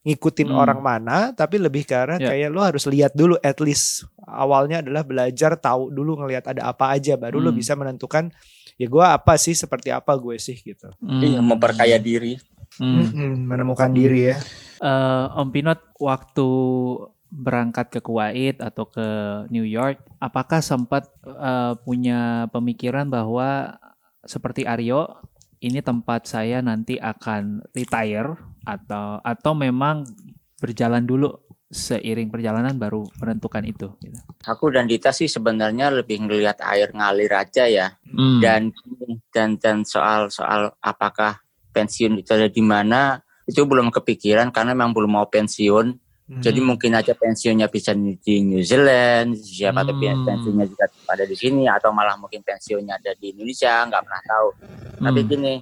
ngikutin Hmm. orang mana, tapi lebih ke arah Ya. kayak lo harus lihat dulu at least awalnya adalah belajar tahu dulu ngelihat ada apa aja baru lo Hmm. bisa menentukan ya gua apa sih seperti apa gue sih gitu. Hmm. Iya, memperkaya diri. Hmm. menemukan diri ya. Eh, Om Pinot waktu berangkat ke Kuwait atau ke New York, apakah sempat eh, punya pemikiran bahwa seperti Aryo, ini tempat saya nanti akan retire atau atau memang berjalan dulu seiring perjalanan baru menentukan itu? Gitu. Aku dan Dita sih sebenarnya lebih ngelihat air ngalir aja ya. Hmm. Dan dan dan soal soal apakah pensiun itu ada di mana itu belum kepikiran karena memang belum mau pensiun. Hmm. Jadi mungkin aja pensiunnya bisa di New Zealand, siapa tahu Hmm. pensiunnya juga ada di sini atau malah mungkin pensiunnya ada di Indonesia, nggak pernah tahu. Tapi Hmm. gini,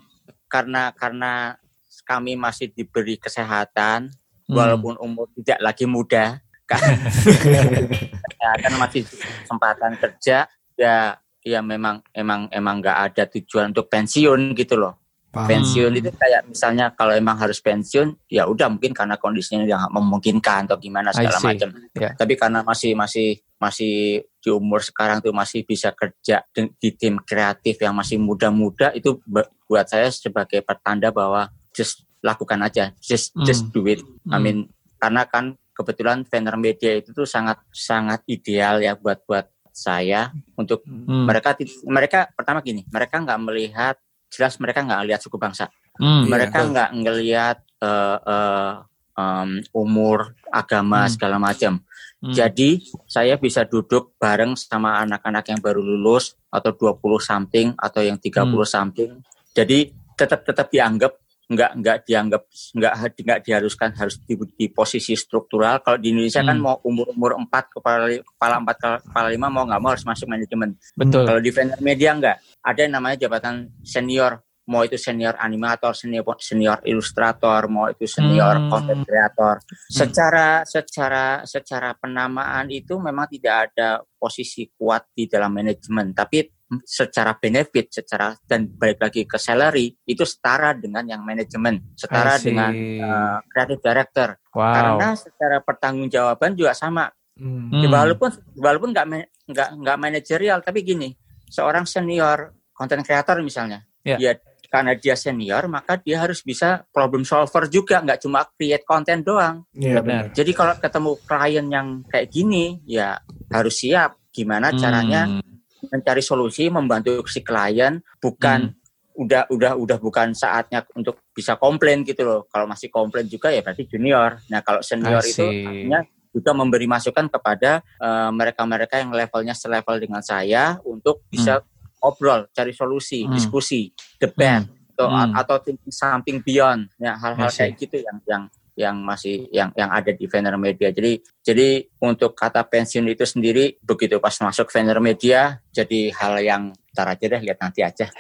karena karena kami masih diberi kesehatan, Hmm. walaupun umur tidak lagi muda, kan, <laughs> ya, kan masih kesempatan kerja, ya ya memang emang emang nggak ada tujuan untuk pensiun gitu loh. Paham. Pensiun itu kayak misalnya kalau emang harus pensiun, ya udah mungkin karena kondisinya yang memungkinkan atau gimana segala macam. Ya. Tapi karena masih masih masih di umur sekarang tuh masih bisa kerja di, di tim kreatif yang masih muda-muda itu bu- buat saya sebagai pertanda bahwa just lakukan aja, just just Hmm. do it. I Hmm. mean karena kan kebetulan Venner Media itu tuh sangat sangat ideal ya buat buat saya untuk Hmm. mereka mereka pertama gini mereka nggak melihat jelas mereka nggak lihat suku bangsa Hmm. Iya, mereka nggak ngelihat eh, eh, em, umur agama Hmm. segala macam Hmm. jadi saya bisa duduk bareng sama anak-anak yang baru lulus atau 20 something atau yang 30 something jadi tetap tetap dianggap nggak nggak dianggap nggak nggak diharuskan harus di, di posisi struktural kalau di Indonesia kan Hmm. mau umur umur empat kepala kepala empat kepala lima mau nggak mau harus masuk manajemen betul. kalau di vendor media enggak, ada yang namanya jabatan senior, mau itu senior animator, senior senior ilustrator, mau itu senior Hmm. content creator. Secara secara secara penamaan itu memang tidak ada posisi kuat di dalam manajemen, tapi secara benefit, secara dan balik lagi ke salary itu setara dengan yang manajemen, setara dengan uh, creative director. wow. Karena secara pertanggungjawaban juga sama. Hmm. Ya, Hmm. walaupun walaupun nggak nggak nggak manajerial tapi gini seorang senior content creator misalnya Ya. ya karena dia senior maka dia harus bisa problem solver juga nggak cuma create konten doang Iya Benar. jadi kalau ketemu klien yang kayak gini ya harus siap gimana caranya Hmm. Mencari solusi membantu si klien bukan udah udah udah bukan saatnya untuk bisa komplain gitu loh. Kalau masih komplain juga ya berarti junior. Nah kalau senior I itu artinya juga memberi masukan kepada eh, mereka-mereka yang levelnya selevel dengan saya untuk bisa obrol cari solusi Hmm. diskusi debat atau Hmm. atau something beyond. Ya hal-hal kayak gitu yang yang yang masih yang yang ada di vendor media. Jadi jadi untuk kata pensiun itu sendiri begitu pas masuk vendor media jadi hal yang ntar aja deh lihat nanti aja. <laughs>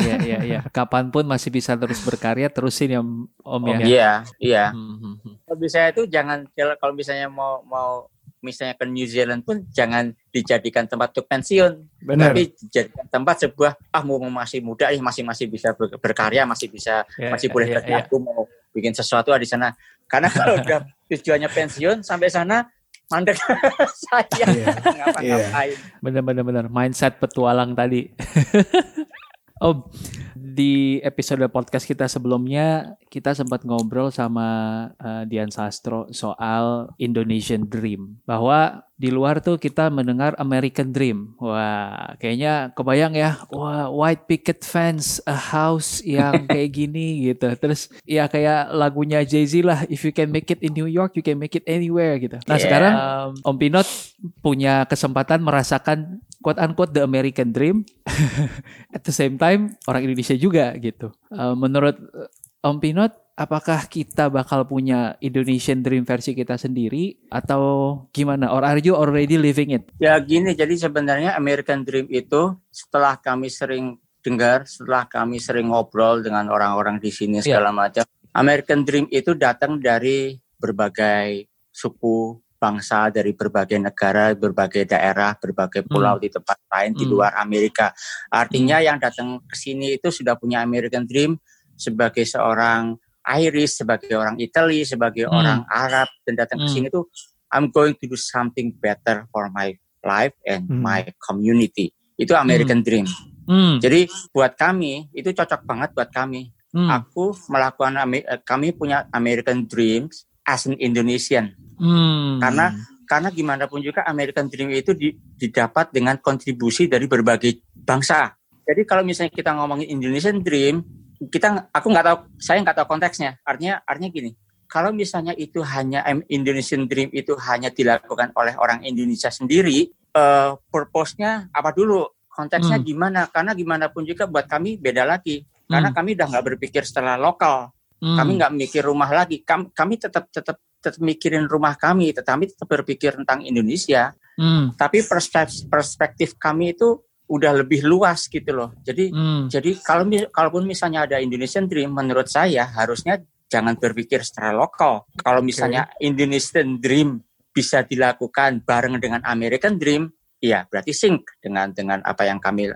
Iya iya iya. Kapan pun masih bisa terus berkarya terusin ya Om ya. Iya, iya. Hmm, hmm, hmm. Kalau misalnya itu jangan kalau kalau misalnya mau mau misalnya ke New Zealand pun jangan dijadikan tempat untuk pensiun, Benar. tapi dijadikan tempat sebuah ah mau masih muda nih masih masih bisa ber- berkarya masih bisa Ya, masih boleh ya, kerja ya. aku mau bikin sesuatu di sana. Karena kalau <laughs> udah tujuannya pensiun sampai sana mandek <laughs> saya Iya. ngapa-ngapain. Bener bener bener. Mindset petualang tadi. <laughs> Om, di episode podcast kita sebelumnya kita sempat ngobrol sama eh, Dian Sastro soal Indonesian Dream. Bahwa di luar tuh kita mendengar American Dream. Wah, kayaknya kebayang ya. Wah, white picket fence, a house yang <laughs> kayak gini gitu. Terus ya kayak lagunya Jay-Z lah, if you can make it in New York, you can make it anywhere gitu. Nah, Yeah. sekarang Om Pinot punya kesempatan merasakan quote unquote the American dream <laughs> at the same time orang Indonesia juga gitu. Eh, menurut Om Pinot apakah kita bakal punya Indonesian dream versi kita sendiri atau gimana or are you already living it? Ya gini, jadi sebenarnya American Dream itu setelah kami sering dengar, setelah kami sering ngobrol dengan orang-orang di sini segala macam, American Dream itu datang dari berbagai suku, bangsa, dari berbagai negara, berbagai daerah, berbagai pulau di tempat lain di Hmm. luar Amerika. Artinya yang datang ke sini itu sudah punya American Dream sebagai seorang Irish, sebagai orang Italy, sebagai Hmm. orang Arab dan datang ke Hmm. sini tuh I'm going to do something better for my life and Hmm. my community. Itu American Dream. Hmm, Jadi buat kami itu cocok banget buat kami. hmm, Aku melakukan eh, kami punya American Dreams as an Indonesian. hmm. Karena karena gimana pun juga American Dream itu di- didapat dengan kontribusi dari berbagai bangsa. Jadi kalau misalnya kita ngomongin Indonesian Dream, kita aku nggak tahu, saya nggak tahu konteksnya. Artinya artinya gini, kalau misalnya itu hanya Indonesian Dream itu hanya dilakukan oleh orang Indonesia sendiri, eh purpose-nya apa dulu? Konteksnya Hmm. gimana? Karena gimana pun juga buat kami beda lagi. Karena Hmm. kami udah nggak berpikir setelah lokal Hmm. kami nggak mikir rumah lagi kami, kami tetap tetap tetap mikirin rumah kami tetapi tetap berpikir tentang Indonesia Hmm, tapi perspektif perspektif kami itu udah lebih luas gitu loh jadi hmm. jadi kalau kalaupun misalnya ada Indonesian Dream menurut saya harusnya jangan berpikir secara lokal kalau misalnya Indonesian Dream bisa dilakukan bareng dengan American Dream ya berarti sync dengan dengan apa yang kami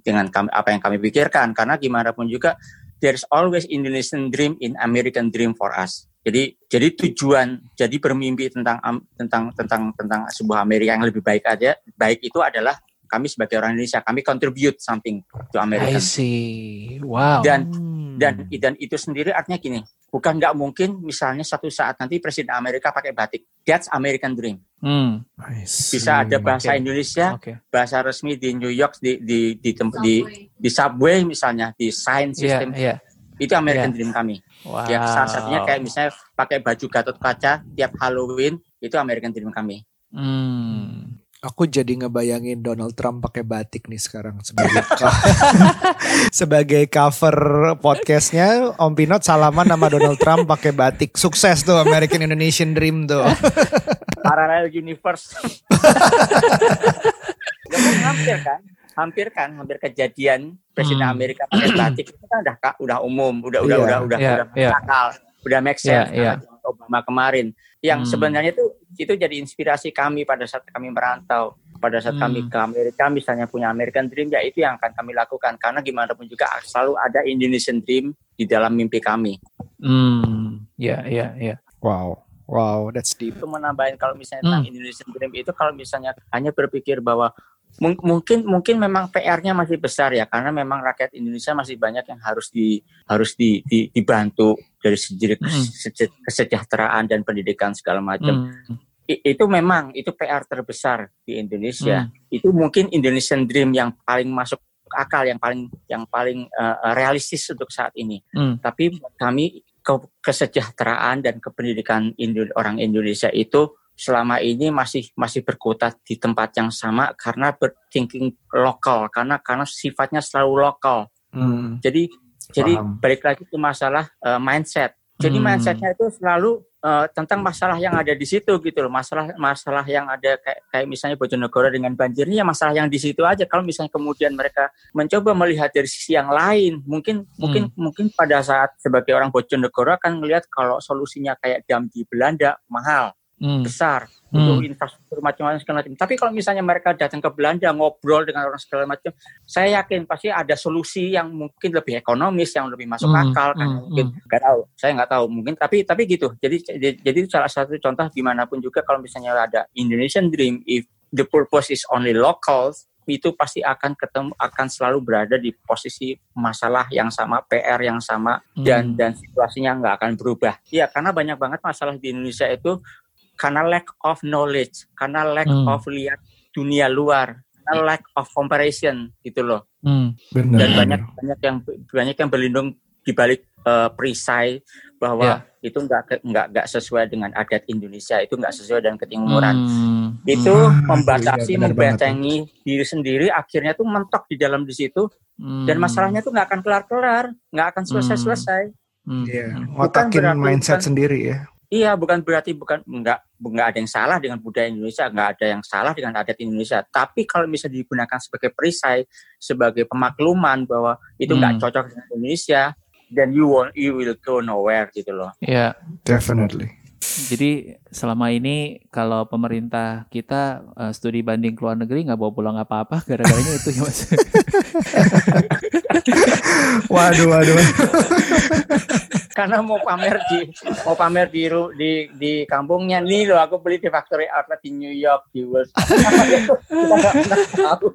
dengan kami, apa yang kami pikirkan karena gimana pun juga there's always Indonesian dream in American dream for us. Jadi jadi tujuan jadi bermimpi tentang tentang tentang tentang sebuah Amerika yang lebih baik aja baik itu adalah kami sebagai orang Indonesia kami contribute something to I America see. Wow. dan Hmm. dan dan itu sendiri artinya gini bukan nggak mungkin misalnya satu saat nanti presiden Amerika pakai batik. That's American Dream. Hmm. Nice. Bisa ada bahasa oke. Indonesia, Oke. bahasa resmi di New York di di di tempat di, di subway misalnya di sign system iya. itu American Iya. Dream kami. Wow. Ya salah satunya kayak misalnya pakai baju Gatot Kaca tiap Halloween itu American Dream kami. Hmm. Aku jadi ngebayangin Donald Trump pakai batik nih sekarang sebagai <laughs> <laughs> sebagai cover podcastnya Om Pinot salaman sama Donald Trump pakai batik sukses tuh American Indonesian Dream tuh. <laughs> Parallel universe. Ya kan hampir kan? Hampir kan, hampir kejadian presiden Hmm. Amerika pakai <clears throat> batik itu kan udah udah umum, udah udah Iya, udah udah iya, udah iya. akal, udah make sense iya. karena Obama kemarin. Yang Hmm. sebenarnya itu itu jadi inspirasi kami pada saat kami merantau. Pada saat kami Hmm. ke Amerika misalnya punya American Dream ya itu yang akan kami lakukan karena gimana pun juga selalu ada Indonesian Dream di dalam mimpi kami. Hmm. Ya, ya, ya. Wow, wow, that's deep. itu menambahin kalau misalnya tentang Hmm. Indonesian Dream itu kalau misalnya hanya berpikir bahwa mung- mungkin mungkin memang PR-nya masih besar ya karena memang rakyat Indonesia masih banyak yang harus di harus di, di- dibantu dari segi Hmm. kese- kesejahteraan dan pendidikan segala macam. Hmm. I- Itu memang itu PR terbesar di Indonesia. Hmm. Itu mungkin Indonesian Dream yang paling masuk akal yang paling yang paling eh, realistis untuk saat ini. Hmm. Tapi kami ke- kesejahteraan dan kependidikan Indo- orang Indonesia itu selama ini masih masih berkutat di tempat yang sama karena berthinking lokal karena karena sifatnya selalu lokal. Hmm. Jadi jadi Paham. balik lagi ke masalah eh, mindset. Jadi Hmm. mindsetnya itu selalu eh, tentang masalah yang ada di situ gitu loh. Masalah masalah yang ada kayak kayak misalnya Bojonegoro dengan banjirnya ya masalah yang di situ aja. Kalau misalnya kemudian mereka mencoba melihat dari sisi yang lain, mungkin mungkin mungkin pada saat sebagai orang Bojonegoro akan melihat kalau solusinya kayak dam di Belanda mahal Hmm. besar Hmm. untuk infrastruktur macam-macam segala macam. Tapi kalau misalnya mereka datang ke Belanda ngobrol dengan orang segala macam, saya yakin pasti ada solusi yang mungkin lebih ekonomis, yang lebih masuk Hmm, akal kan hmm, mungkin nggak tahu. Saya nggak tahu mungkin tapi tapi gitu. Jadi jadi- salah satu contoh gimana pun juga kalau misalnya ada Indonesian Dream if the purpose is only locals itu pasti akan ketemu akan selalu berada di posisi masalah yang sama, PR yang sama dan Hmm. dan situasinya nggak akan berubah. Iya, karena banyak banget masalah di Indonesia itu karena lack of knowledge, karena lack Hmm. of lihat dunia luar, karena lack of comparison gitu loh. Hmm. Benar. Dan banyak banyak yang banyak yang berlindung di balik eh, perisai bahwa Ya. itu nggak nggak nggak sesuai dengan adat Indonesia, itu nggak sesuai dengan ketimuran. Hmm. Itu Hmm, membatasi, iya, benar banget membentengi diri sendiri, akhirnya tuh mentok di dalam di situ, Hmm. dan masalahnya tuh nggak akan kelar-kelar, nggak akan selesai-selesai. Hmm. Iya, Hmm. ngotakin berarti mindset bukan- sendiri ya. Iya, bukan berarti bukan nggak nggak ada yang salah dengan budaya Indonesia, nggak ada yang salah dengan adat Indonesia. Tapi kalau misalnya digunakan sebagai perisai, sebagai pemakluman bahwa itu Hmm. cocok dengan Indonesia, then you won't, you will go nowhere gitu loh. Ya. Definitely. Jadi selama ini kalau pemerintah kita eh, studi banding ke luar negeri nggak bawa pulang apa-apa gara-garanya itu ya mas. <laughs> Waduh, waduh. Karena mau pamer di mau pamer di di di kampungnya nih loh, aku beli di factory outlet di New York, di Wall Street. Kita nggak pernah tahu.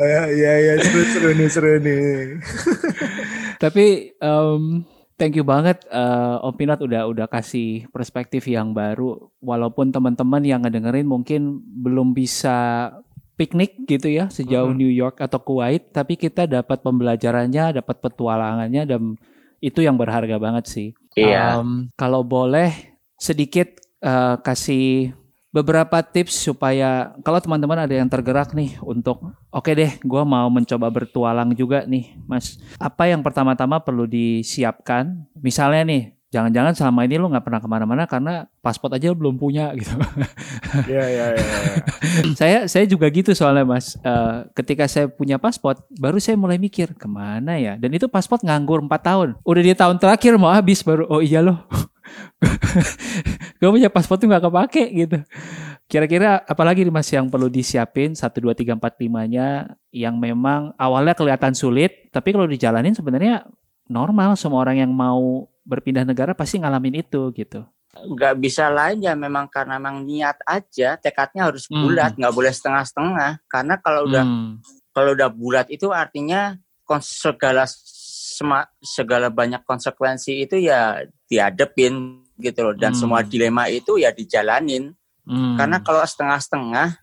Eh, Iya, iya, seru-seru nih, seru nih. Tapi em, thank you banget eh, Om Pinat udah udah kasih perspektif yang baru. Walaupun teman-teman yang ngedengerin mungkin belum bisa piknik gitu ya sejauh Mhm. New York atau Kuwait, tapi kita dapat pembelajarannya, dapat petualangannya dan itu yang berharga banget sih. Iya. Em, kalau boleh sedikit eh, kasih beberapa tips supaya kalau teman-teman ada yang tergerak nih untuk oke deh, gue mau mencoba bertualang juga nih, Mas. Apa yang pertama-tama perlu disiapkan? Misalnya nih, jangan-jangan selama ini lu nggak pernah ke mana-mana karena paspor aja lu belum punya <laughs> gitu. Iya, iya, iya. <laughs> saya saya juga gitu soalnya mas. Eh, ketika saya punya paspor, baru saya mulai mikir ke mana ya. Dan itu paspor nganggur 4 tahun. Udah di tahun terakhir mau habis baru. Oh iya loh. <laughs> gue punya paspor tuh nggak kepake gitu. Kira-kira apalagi nih mas yang perlu disiapin 1, 2, 3, 4, 5-nya yang memang awalnya kelihatan sulit, tapi kalau dijalanin sebenarnya normal semua orang yang mau berpindah negara pasti ngalamin itu gitu. nggak bisa lain ya memang karena memang niat aja tekadnya harus Hmm. bulat nggak boleh setengah-setengah karena kalau udah Hmm. kalau udah bulat itu artinya segala segala banyak konsekuensi itu ya dihadepin gitu loh dan Hmm. semua dilema itu ya dijalanin Hmm. karena kalau setengah-setengah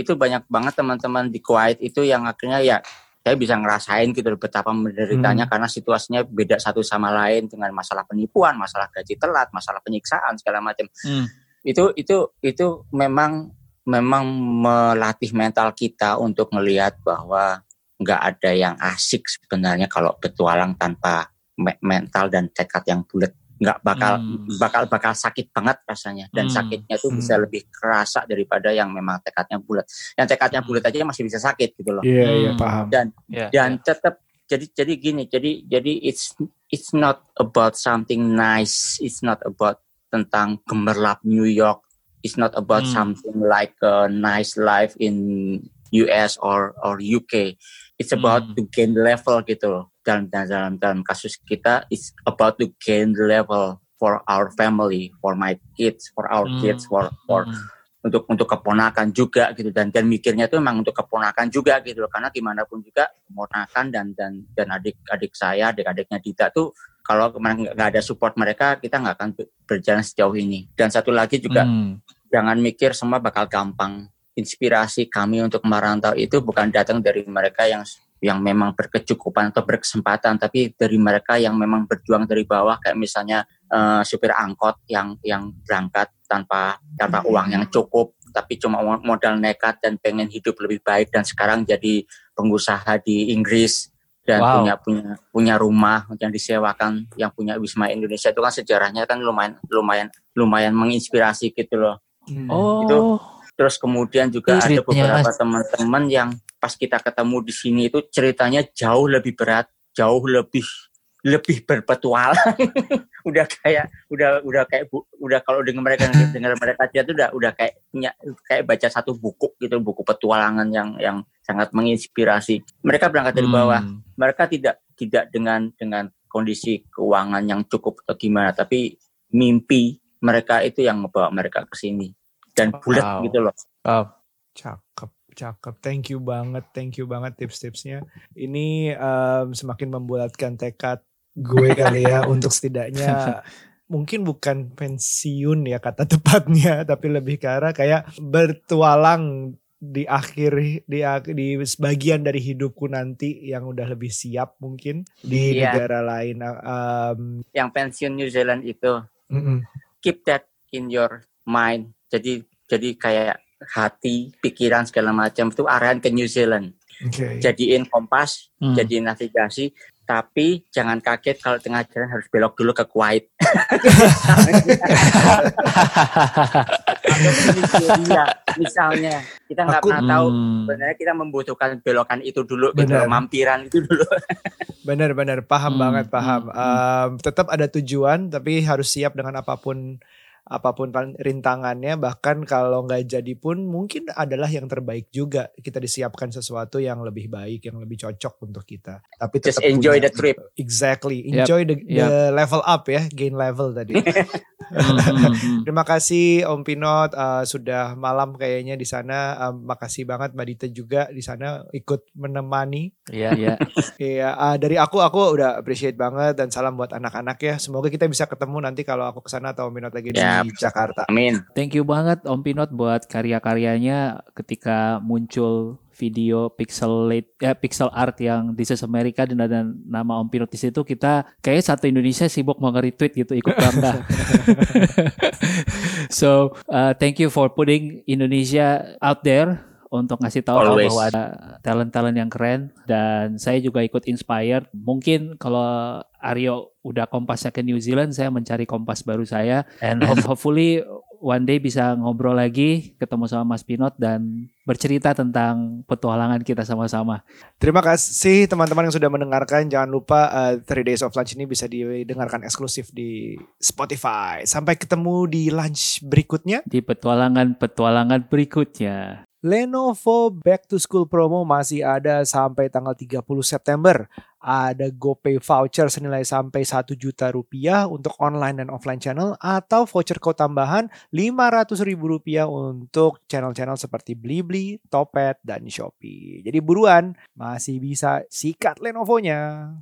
itu banyak banget teman-teman di Kuwait itu yang akhirnya ya saya bisa ngerasain gitu betapa menderitanya karena situasinya beda satu sama lain dengan masalah penipuan, masalah gaji telat, masalah penyiksaan segala macam. Hmm. Itu itu itu memang memang melatih mental kita untuk melihat bahwa nggak ada yang asik sebenarnya kalau petualang tanpa me- mental dan tekad yang bulat nggak bakal Hmm. bakal bakal sakit banget rasanya dan Hmm. sakitnya tuh Hmm. bisa lebih kerasa daripada yang memang tekadnya bulat yang tekadnya bulat aja masih bisa sakit gitu loh Iya, iya, Hmm. paham. dan Ya, dan tetap jadi jadi gini jadi jadi it's it's not about something nice it's not about tentang gemerlap New York it's not about Hmm. something like a nice life in US or or UK it's about Hmm. to gain level gitu loh dalam dalam dalam kasus kita it's about to gain level for our family for my kids for our Hmm. kids for for Hmm. untuk untuk keponakan juga gitu dan dan mikirnya itu memang untuk keponakan juga gitu loh karena gimana pun juga keponakan dan dan dan adik-adik saya adik-adiknya Dita tuh kalau kemarin nggak ada support mereka kita nggak akan ber- berjalan sejauh ini dan satu lagi juga Hmm. jangan mikir semua bakal gampang inspirasi kami untuk merantau itu bukan datang dari mereka yang yang memang berkecukupan atau berkesempatan tapi dari mereka yang memang berjuang dari bawah kayak misalnya eh, supir angkot yang yang berangkat tanpa tanpa uang yang cukup tapi cuma mo- modal nekat dan pengen hidup lebih baik dan sekarang jadi pengusaha di Inggris dan Wow. punya punya punya rumah yang disewakan yang punya Wisma Indonesia itu kan sejarahnya kan lumayan lumayan lumayan menginspirasi gitu loh Hmm. Oh. Itu terus kemudian juga ada Ceritanya. beberapa teman-teman yang pas kita ketemu di sini itu ceritanya jauh lebih berat jauh lebih lebih berpetualang. <laughs> Udah kayak udah udah kayak bu, udah kalau dengan mereka dengar mereka aja tuh udah udah kayak kayak baca satu buku gitu buku petualangan yang yang sangat menginspirasi. Mereka berangkat dari bawah. Hmm. mereka tidak tidak dengan dengan kondisi keuangan yang cukup atau gimana tapi mimpi mereka itu yang membawa mereka ke sini dan bulat Wow. gitu loh Oh. Cakep, cakep. Thank you banget, thank you banget tips-tipsnya. Ini em, semakin membulatkan tekad gue <laughs> kali ya untuk setidaknya <laughs> mungkin bukan pensiun ya kata tepatnya, <laughs> tapi lebih ke arah kayak bertualang di akhir di di sebagian dari hidupku nanti yang udah lebih siap mungkin di Iya. negara lain. Um, yang pensiun New Zealand itu mm-mm. keep that in your mind jadi jadi kayak hati pikiran segala macam itu arahan ke New Zealand Oke. jadiin kompas Hmm. jadiin navigasi tapi jangan kaget kalau tengah jalan harus belok dulu ke Kuwait Nigeria misalnya kita nggak pernah tahu Hmm. sebenarnya kita membutuhkan belokan itu dulu gitu Benar. mampiran itu dulu Benar-benar paham Hmm, banget paham. hmm, Em, tetap ada tujuan tapi harus siap dengan apa pun apa pun rintangannya. Bahkan kalau nggak jadi pun mungkin adalah yang terbaik juga. Kita disiapkan sesuatu yang lebih baik, yang lebih cocok untuk kita. Tapi just tetap enjoy punya- the trip Exactly, Yep, enjoy the, the level up ya, gain level tadi. Hmm, hmm, hmm. Terima kasih Om Pinot eh, sudah malam kayaknya di sana. Em, makasih banget Mbak Dita juga di sana ikut menemani. Iya, <laughs> iya. Iya, ah, dari aku aku udah appreciate banget dan salam buat anak-anak ya. Semoga kita bisa ketemu nanti kalau aku ke sana atau minat lagi Ya. di Jakarta. amin Thank you banget Om Pinot buat karya-karyanya ketika muncul video pixel ya pixel art yang This is America dan ada nama Om Pinot di situ kita kayak satu Indonesia sibuk mau nge-retweet gitu ikut bangga. <laughs> <laughs> so uh, thank you for putting Indonesia out there untuk ngasih tahu Always. bahwa ada talent-talent yang keren dan saya juga ikut inspired. Mungkin kalau Aryo udah kompasnya ke New Zealand, saya mencari kompas baru saya and ho- hopefully one day bisa ngobrol lagi, ketemu sama Mas Pinot dan bercerita tentang petualangan kita sama-sama. Terima kasih teman-teman yang sudah mendengarkan. Jangan lupa uh, 3 Days of Lunch ini bisa didengarkan eksklusif di Spotify. Sampai ketemu di lunch berikutnya. Di petualangan-petualangan berikutnya. Lenovo Back to School promo masih ada sampai tanggal 30 September. Ada GoPay voucher senilai sampai 1 juta rupiah untuk online dan offline channel atau voucher code tambahan 500 ribu rupiah untuk channel-channel seperti Blibli, Topet, dan Shopee. Jadi buruan, masih bisa sikat Lenovo-nya.